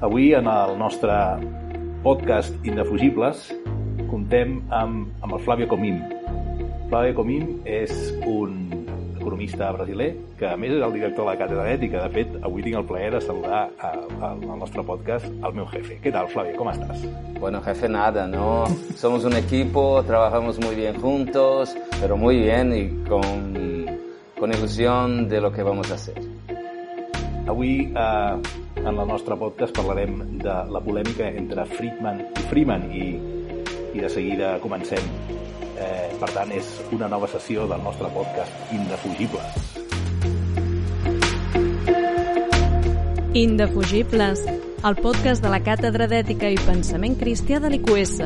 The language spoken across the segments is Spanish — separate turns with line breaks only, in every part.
Avui, en el nostre podcast Indefugibles, contem amb, amb el Flavio Comín. Flavio Comín és un economista brasiler, que a més és el director de la Càtedra d'Ètica. De fet, avui tinc el plaer de saludar al nostre podcast al meu jefe. ¿Qué tal, Flavio? ¿Cómo estás?
Bueno, jefe, nada, ¿no? Somos un equipo, trabajamos muy bien juntos, pero muy bien y con, con ilusión de lo que vamos a hacer.
Avui, eh, en el nostre podcast, parlarem de la polèmica entre Friedman i Freeman i, i de seguida comencem Eh, per tant, és una nova sessió del nostre podcast Indefugibles.
Indefugibles, el podcast de la Càtedra d'Ètica i Pensament Cristià de l'IQS,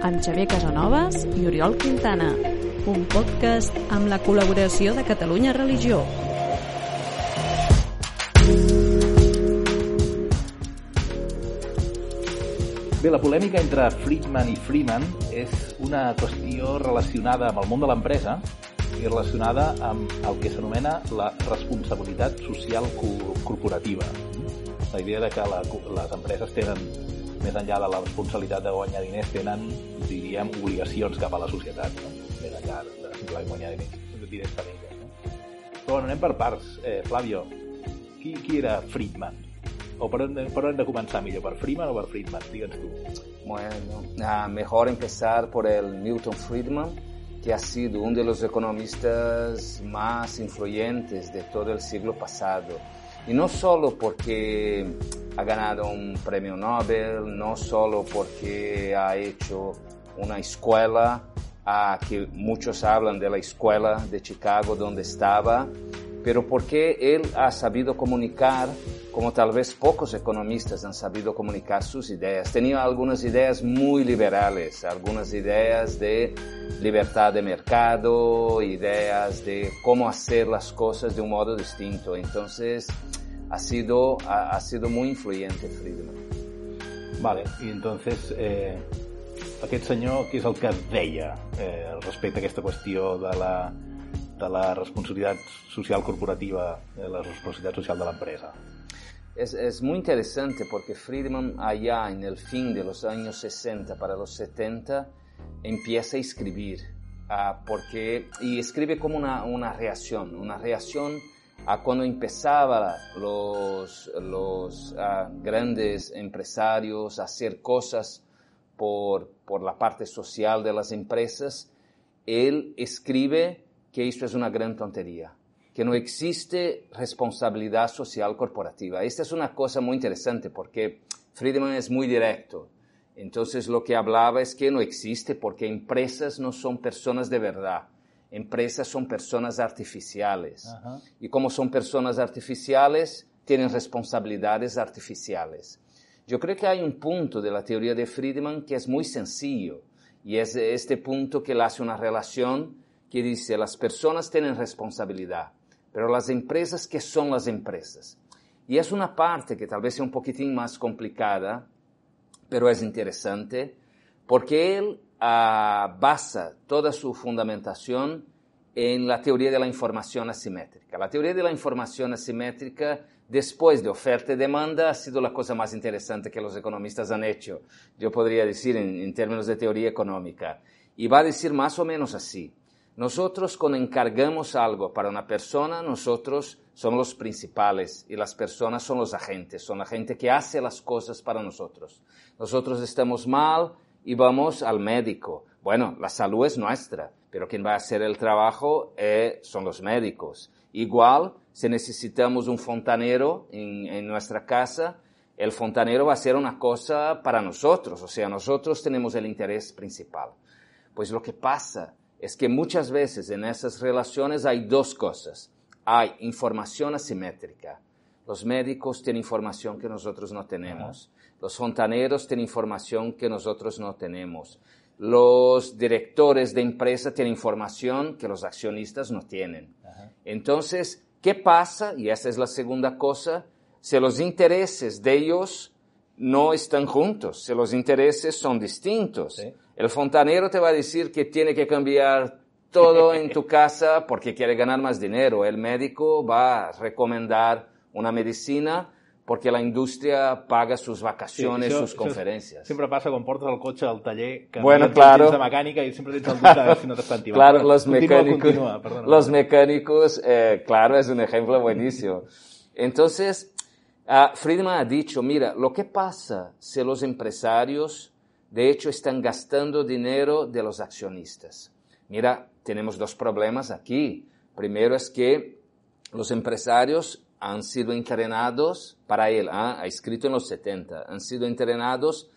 amb Xavier Casanovas i Oriol Quintana. Un podcast amb la col·laboració de Catalunya Religió.
Bé, la polèmica entre Friedman i Freeman és una qüestió relacionada amb el món de l'empresa i relacionada amb el que s'anomena la responsabilitat social corporativa. La idea de que la, les empreses tenen, més enllà de la responsabilitat de guanyar diners, tenen, diríem, obligacions cap a la societat, no? més enllà de simplement guanyar diners, diners per elles. No? Però bueno, anem per parts. Eh, Flavio, qui, qui era Friedman? ¿O por dónde, por dónde comenzar, Emilio? ¿Por Friedman o por Friedman? Díganos tú.
Bueno, ah, mejor empezar por el Milton Friedman, que ha sido uno de los economistas más influyentes de todo el siglo pasado. Y no solo porque ha ganado un premio Nobel, no solo porque ha hecho una escuela, a que muchos hablan de la escuela de Chicago donde estaba, pero porque él ha sabido comunicar como tal vez pocos economistas han sabido comunicar sus ideas. Tenía algunas ideas muy liberales, algunas ideas de libertad de mercado, ideas de cómo hacer las cosas de un modo distinto. Entonces, ha sido, ha, ha sido muy influyente Friedman.
Vale, i entonces, eh, aquest senyor, què és el que deia eh, a aquesta qüestió de la, de la responsabilitat social corporativa, de la responsabilitat social de l'empresa?
Es, es, muy interesante porque Friedman allá en el fin de los años 60 para los 70 empieza a escribir uh, porque, y escribe como una, una reacción, una reacción a cuando empezaban los, los uh, grandes empresarios a hacer cosas por, por la parte social de las empresas, él escribe que esto es una gran tontería que no existe responsabilidad social corporativa. Esta es una cosa muy interesante porque Friedman es muy directo. Entonces lo que hablaba es que no existe porque empresas no son personas de verdad. Empresas son personas artificiales. Ajá. Y como son personas artificiales, tienen responsabilidades artificiales. Yo creo que hay un punto de la teoría de Friedman que es muy sencillo y es este punto que él hace una relación que dice las personas tienen responsabilidad, pero las empresas, ¿qué son las empresas? Y es una parte que tal vez sea un poquitín más complicada, pero es interesante, porque él uh, basa toda su fundamentación en la teoría de la información asimétrica. La teoría de la información asimétrica, después de oferta y demanda, ha sido la cosa más interesante que los economistas han hecho, yo podría decir en, en términos de teoría económica. Y va a decir más o menos así. Nosotros cuando encargamos algo para una persona, nosotros somos los principales y las personas son los agentes, son la gente que hace las cosas para nosotros. Nosotros estamos mal y vamos al médico. Bueno, la salud es nuestra, pero quien va a hacer el trabajo eh, son los médicos. Igual, si necesitamos un fontanero en, en nuestra casa, el fontanero va a hacer una cosa para nosotros, o sea, nosotros tenemos el interés principal. Pues lo que pasa es que muchas veces en esas relaciones hay dos cosas. Hay información asimétrica. Los médicos tienen información que nosotros no tenemos. Los fontaneros tienen información que nosotros no tenemos. Los directores de empresa tienen información que los accionistas no tienen. Entonces, ¿qué pasa? Y esa es la segunda cosa. Si los intereses de ellos no están juntos, si los intereses son distintos. Sí. El fontanero te va a decir que tiene que cambiar todo en tu casa porque quiere ganar más dinero. El médico va a recomendar una medicina porque la industria paga sus vacaciones,
Sí, això-
sus
això
conferencias.
Sempre passa quan portes el cotxe al taller que
Bueno,
no
claro.
tens de mecànica i sempre tens el dubte de veure si no t'estan tibant.
Claro, los mecánicos,
Continua,
los mecánicos, eh, claro, es un ejemplo buenísimo. Entonces, ah, Friedman ha dicho, mira, lo que pasa si los empresarios, de hecho, están gastando dinero de los accionistas. Mira, tenemos dos problemas aquí. Primero es que los empresarios han sido entrenados para él, ah, ha escrito en los 70, han sido entrenados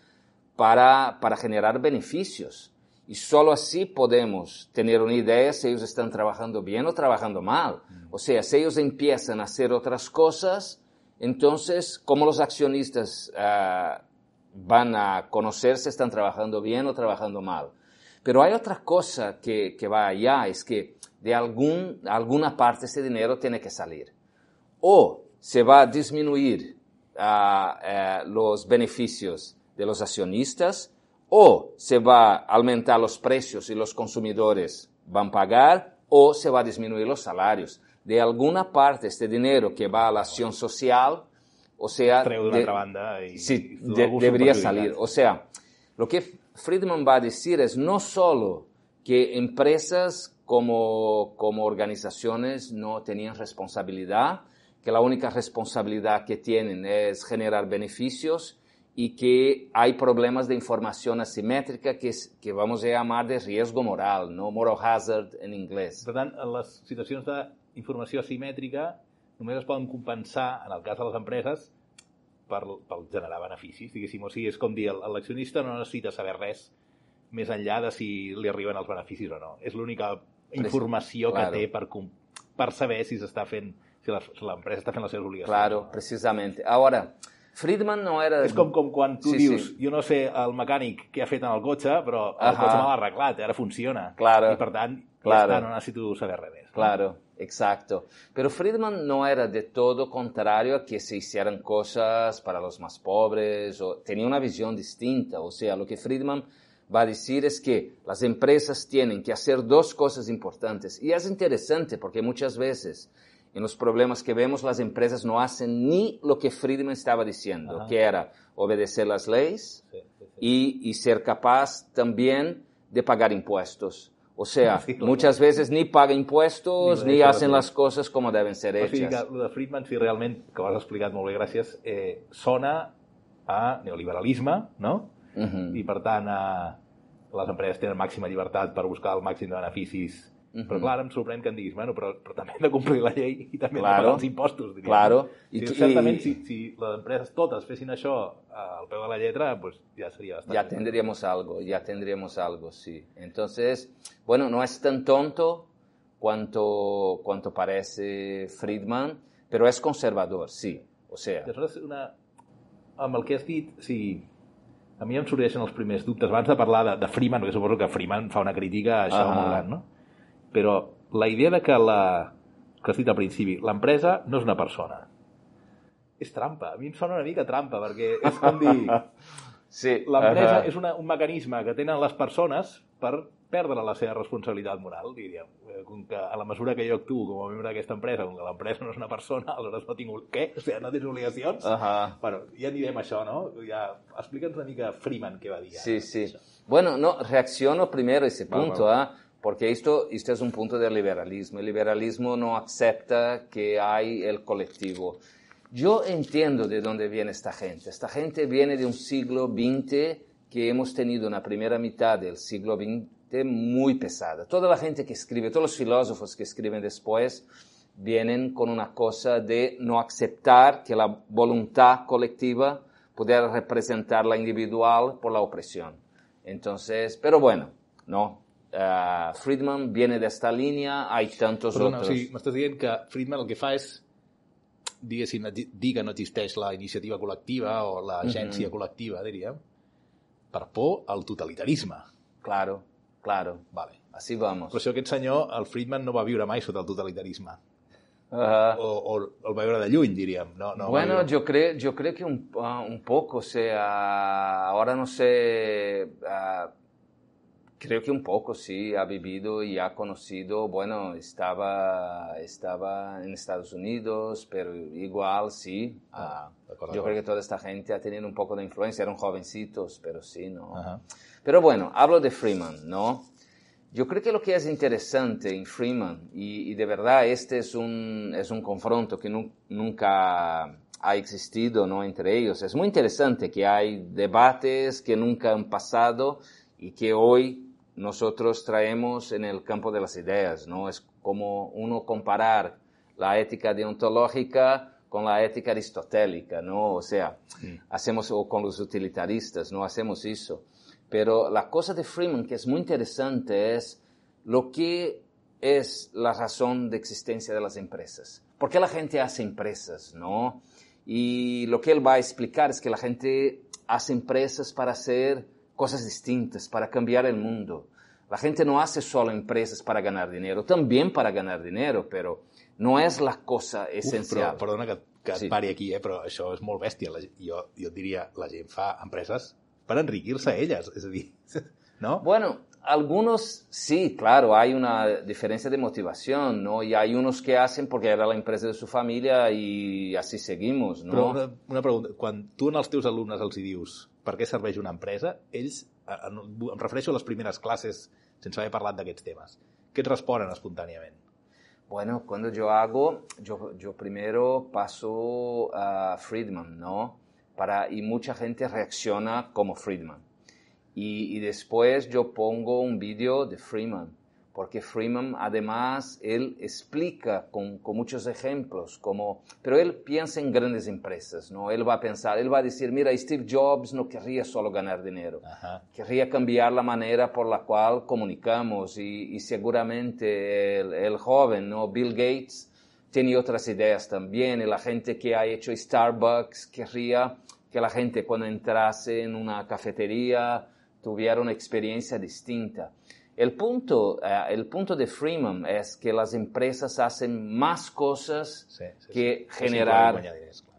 para, para generar beneficios. Y solo así podemos tener una idea si ellos están trabajando bien o trabajando mal. O sea, si ellos empiezan a hacer otras cosas, entonces, ¿cómo los accionistas ah, van a conocer si están trabajando bien o trabajando mal? Pero hay otra cosa que, que va allá, es que de algún, alguna parte ese dinero tiene que salir. O se va a disminuir ah, eh, los beneficios de los accionistas, o se va a aumentar los precios y los consumidores van a pagar, o se va a disminuir los salarios. De alguna parte este dinero que va a la acción social, o sea,
Treu
de-
altra banda i...
Sí,
i
de- debería salir. O sea, lo que Friedman va a decir es no solo que empresas como, como organizaciones no tenían responsabilidad, que la única responsabilidad que tienen es generar beneficios y que hay problemas de información asimétrica que, que vamos a llamar de riesgo moral, no moral hazard en inglés.
Per tant, en les situacions d'informació asimètrica només es poden compensar, en el cas de les empreses, per, per generar beneficis, diguéssim. O sigui, és com dir, l'accionista no necessita saber res més enllà de si li arriben els beneficis o no. És l'única informació
claro.
que té per, per saber si s'està fent si l'empresa està fent les seves obligacions.
Claro, precisamente. Ahora, Friedman no era...
És com, com quan tu
Sí,
dius,
sí.
jo no sé el mecànic què ha fet en el cotxe, però el
Ahà.
cotxe me l'ha arreglat, ara funciona.
Claro.
I per tant,
Claro.
ja està, no necessito saber res més.
Claro, exacto. Pero Friedman no era de todo contrario a que se hicieran cosas para los más pobres, o tenía una visión distinta. O sea, lo que Friedman va a decir es que las empresas tienen que hacer dos cosas importantes. Y es interesante porque muchas veces en los problemas que vemos las empresas no hacen ni lo que Friedman estaba diciendo,
Ajá.
que era obedecer las leyes,
Sí, sí, sí.
y, y ser capaz también de pagar impuestos. O sea, muchas veces ni paga impuestos
Ni
ni,
lo
hacen las cosas como deben ser
O sigui que
hechas.
el de Friedman, sí, realment, que ho has explicat molt bé, gràcies, eh, sona a neoliberalisme, no?
Ujú.
I, per tant, a, les empreses tenen màxima llibertat per buscar el màxim de beneficis.
Mhm.
Però, clar, em sorprèn que em diguis, bueno, però, però també hem de complir la llei i també hem de
Claro.
pagar els impostos, diria.
Claro. I,
sí,
tu-
certament,
i-
si, si les empreses totes fessin això al peu de la lletra, pues ja seria bastant...
Ya tendríamos algo, ya tendríamos algo, sí. Entonces, bueno, no es tan tonto cuanto, cuanto parece Friedman, pero es conservador, sí. O sea,
Aleshores, una... amb el que has dit, sí, a mi em sorgeixen els primers dubtes. Abans de parlar de, de Freeman, perquè suposo que Freeman fa una crítica a això
Ahà.
molt gran, no? Però la idea de que la que has dit al principi, l'empresa no és una persona. És trampa. A mi em sona una mica trampa, perquè és com dir...
sí.
L'empresa
ajá.
és una, un mecanisme que tenen les persones per perdre la seva responsabilitat moral, diríem. Eh, Com que a la mesura que jo actuo com a membre d'aquesta empresa, com que l'empresa no és una persona, aleshores no tinc... Què? O sigui, no tens obligacions?
Ajá.
Bueno, ja anirem a això, no? Ja, explica'ns una mica Freeman què va dir.
Sí, sí. Bueno, no, reacciono primero a ese punto,
vale.
¿ah? Porque esto, esto es un punto del liberalismo. El liberalismo no acepta que hay el colectivo. Yo entiendo de dónde viene esta gente. Esta gente viene de un siglo XX que hemos tenido una primera mitad del siglo XX muy pesada. Toda la gente que escribe, todos los filósofos que escriben después, vienen con una cosa de no aceptar que la voluntad colectiva pudiera representar la individual por la opresión. Entonces, pero bueno, no. Ah, Friedman viene de esta línea, hay tantos
Perdona, o
otros.
sigui, m'estàs dient que Friedman el que fa és diguéssim, di- dir que no existeix la iniciativa col·lectiva o l'agència col·lectiva, diríem, per por al totalitarisme.
Claro, claro.
Vale.
Así vamos.
Però això aquest senyor, el Friedman, no va viure mai sota el totalitarisme.
Ajá.
O, o el va veure de lluny, diríem. No, no
Bueno, yo creo, yo creo que un, ah, un poco, o sea, ahora no sé, ah, Creo que un poco, sí, ha vivido y ha conocido, bueno, estaba, estaba en Estados Unidos, pero igual, sí.
Ah, acuerdo,
yo creo que toda esta gente ha tenido un poco de influencia, eran jovencitos, pero sí, ¿no?
Ajá.
Pero bueno, hablo de Freeman, ¿no? Yo creo que lo que es interesante en Freeman, y, y de verdad este es un, es un confronto que nu- nunca ha existido ¿no? entre ellos, es muy interesante que hay debates que nunca han pasado y que hoy nosotros traemos en el campo de las ideas, ¿no? Es como uno comparar la ética deontológica con la ética aristotélica, ¿no? O sea, hacemos, o con los utilitaristas, no hacemos eso. Pero la cosa de Freeman que es muy interesante es lo que es la razón de existencia de las empresas. ¿Por qué la gente hace empresas, no? Y lo que él va a explicar es que la gente hace empresas para hacer cosas distintas, para cambiar el mundo. La gente no hace solo empresas para ganar dinero, también para ganar dinero, pero no es la cosa
Uf,
esencial.
però, perdona que, que et
Sí.
pari aquí, eh, però això és molt bèstia. La, jo, jo et diria, la gent fa empreses per enriquir-se elles, és a dir, no?
Bueno, algunos sí, claro, hay una diferencia de motivación, ¿no? Y hay unos que hacen porque era la empresa de su familia y así seguimos,
Però
¿no?
una, una pregunta, quan tu en els teus alumnes els hi dius per què serveix una empresa, ells, a- em refereixo a les primeres classes sense haver parlat d'aquests temes, què et responen espontàniament?
Bueno, cuando yo hago, yo, yo primero paso a Friedman, ¿no? Para, y mucha gente reacciona como Friedman. Y, y después yo pongo un vídeo de Freeman, porque Freeman además, él explica con, con muchos ejemplos, como, pero él piensa en grandes empresas, ¿no? Él va a pensar, él va a decir, mira, Steve Jobs no querría solo ganar dinero,
Ajá.
querría cambiar la manera por la cual comunicamos y, y seguramente el, el joven, ¿no? Bill Gates, tiene otras ideas también y la gente que ha hecho Starbucks querría que la gente cuando entrase en una cafetería tuviera una experiencia distinta. El punto, eh, el punto de Freeman es que las empresas hacen más cosas
Sí, sí,
que
sí.
generar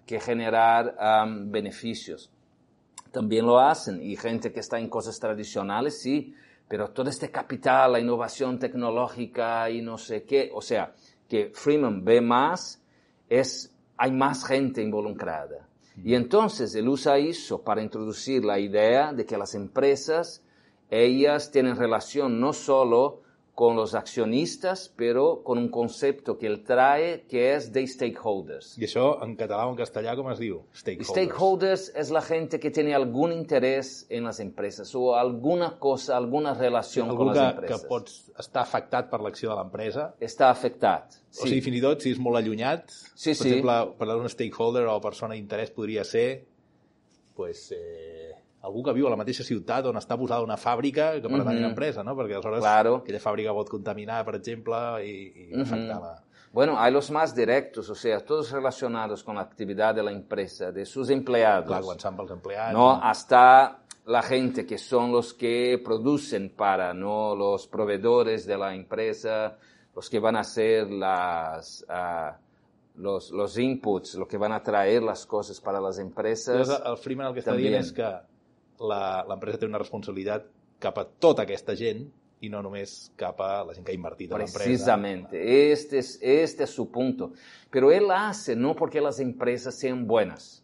que generar am, beneficios. También lo hacen y gente que está en cosas tradicionales, sí, pero todo este capital, la innovación tecnológica y no sé qué, o sea, que Freeman ve más, es, hay más gente involucrada. Y entonces él usa eso para introducir la idea de que las empresas, ellas tienen relación no solo con los accionistas, pero con un concepto que él trae que es de stakeholders.
I això en català o en castellà com es diu? Stakeholders.
Stakeholders es la gente que tiene algún interés en las empresas o alguna cosa, alguna relación
Algú
con
que,
las
que
empresas.
pots estar afectat per l'acció de l'empresa
Está afectado.
O sigui, fins i tot, si és molt allunyat,
Sí,
per
sí.
exemple, per un stakeholder o persona d'interès podria ser pues, eh, algú que viu a la mateixa ciutat on està posada una fàbrica que pertany a
Mhm.
una empresa, no? Perquè aleshores
Claro.
aquella fàbrica pot contaminar, per exemple, i, i
Mhm.
afectar la...
Bueno, hay los más directos, o sea, todos relacionados con la actividad de la empresa, de sus empleados.
Clar, quan s'han pels empleats...
¿no? Hasta la gente que son los que producen para, ¿no? Los proveedores de la empresa, los que van a hacer las, ah, los, los inputs, los que van a traer las cosas para las empresas.
Llavors, el Freeman el que està
També.
dient és que l'empresa té una responsabilitat cap a tota aquesta gent i no només cap a la gent que ha invertit en l'empresa.
Precisamente, este es, este es su punto. Pero él hace no porque las empresas sean buenas.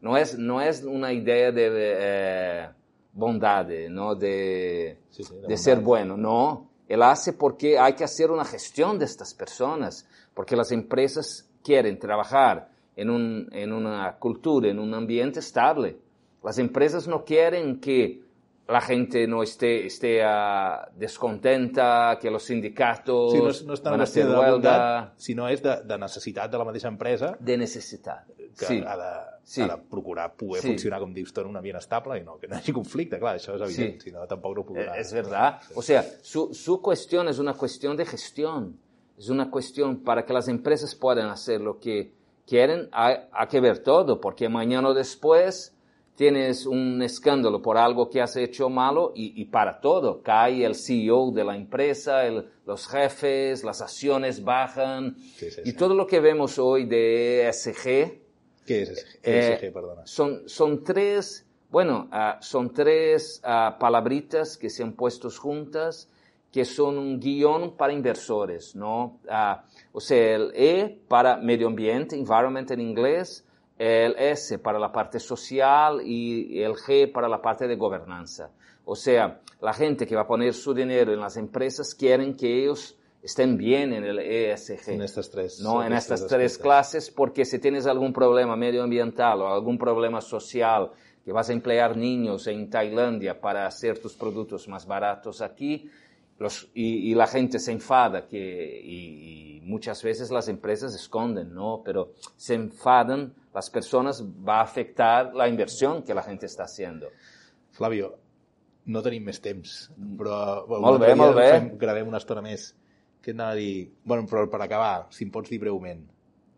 No es, no es una idea de eh, bondad, ¿no? De,
Sí, sí, de
de ser bueno, no. Él hace porque hay que hacer una gestión de estas personas, porque las empresas quieren trabajar en, un, en una cultura, en un ambiente estable. Las empresas no quieren que la gente no esté, esté ah, descontenta, que los sindicatos
Sí, no és, no és
van a
de
huelga
bondat, sinó és de, de necessitat de la mateixa empresa
de necesidad.
que
Sí.
ha, de,
Sí.
ha de procurar poder
Sí.
funcionar, com dius en un ambient estable i no, que no hi hagi conflicte, clar, això és evident,
Sí.
si no tampoc no podrà.
Eh, Es verdad. O sea, su, su cuestión es una cuestión de gestión. Es una cuestión para que las empresas puedan hacer lo que quieren. Hay, hay que ver todo, porque mañana o después tienes un escándalo por algo que has hecho malo y, y para todo. Cae el CEO de la empresa, el- los jefes, las acciones bajan.
Sí, sí,
y
sí.
todo lo que vemos hoy de ESG,
Què és ESG?
Eh,
ESG, perdona.
son, son tres, Bueno, uh, son tres uh, palabritas que se han puesto juntas que son un guion para inversores, ¿no? Uh, o sea, el E para medio ambiente, environment en inglés, el S para la parte social y el G para la parte de gobernanza. O sea, la gente que va a poner su dinero en las empresas quieren que ellos estén bien en el ESG.
En estas tres.
¿no? En estas tres clases, porque si tienes algún problema medioambiental o algún problema social, que vas a emplear niños en Tailandia para hacer tus productos más baratos aquí, los, y, y, la gente se enfada, que, y, y, muchas veces las empresas esconden, ¿no? Pero se enfadan, las personas, va a afectar la inversión que la gente está haciendo.
Flavio, no tenim més temps, però...
Bueno, molt bé, molt bé.
Fem, gravem una estona més. Què anava a dir? Bueno, però per acabar, si em pots dir breument,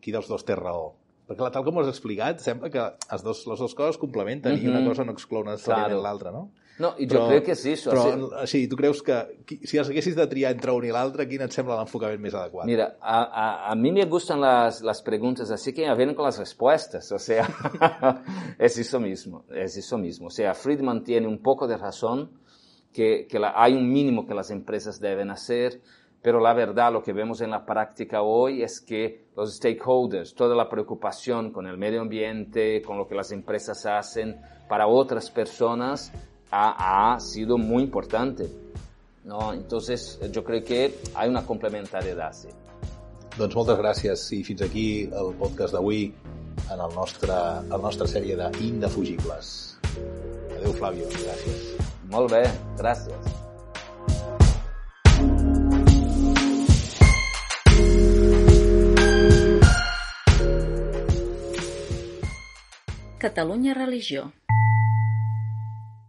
qui dels dos té raó? Perquè tal com ho has explicat, sembla que les dos, les dues coses complementen mm -hmm. i una cosa no exclou necessàriament claro. l'altra, no?
No, i jo però, crec que sí. Això,
però, sí. sí, tu creus que si haguessis de triar entre un i l'altre, quin et sembla l'enfocament més adequat?
Mira, a, a, a mí me gustan las, las preguntas así que vienen con las respuestas, o sea, es eso mismo, es eso mismo. O sea, Friedman tiene un poco de razón que, que la, hay un mínimo que las empresas deben hacer, pero la verdad lo que vemos en la práctica hoy es que los stakeholders, toda la preocupación con el medio ambiente, con lo que las empresas hacen para otras personas, ha, ha sido muy importante. ¿no? Entonces, yo creo que hay una complementariedad, sí.
Doncs moltes gràcies i fins aquí el podcast d'avui en el nostre, el nostra sèrie d'Indefugibles. Adéu, Flavio. Gràcies.
Molt bé, gràcies.
Catalunya Religió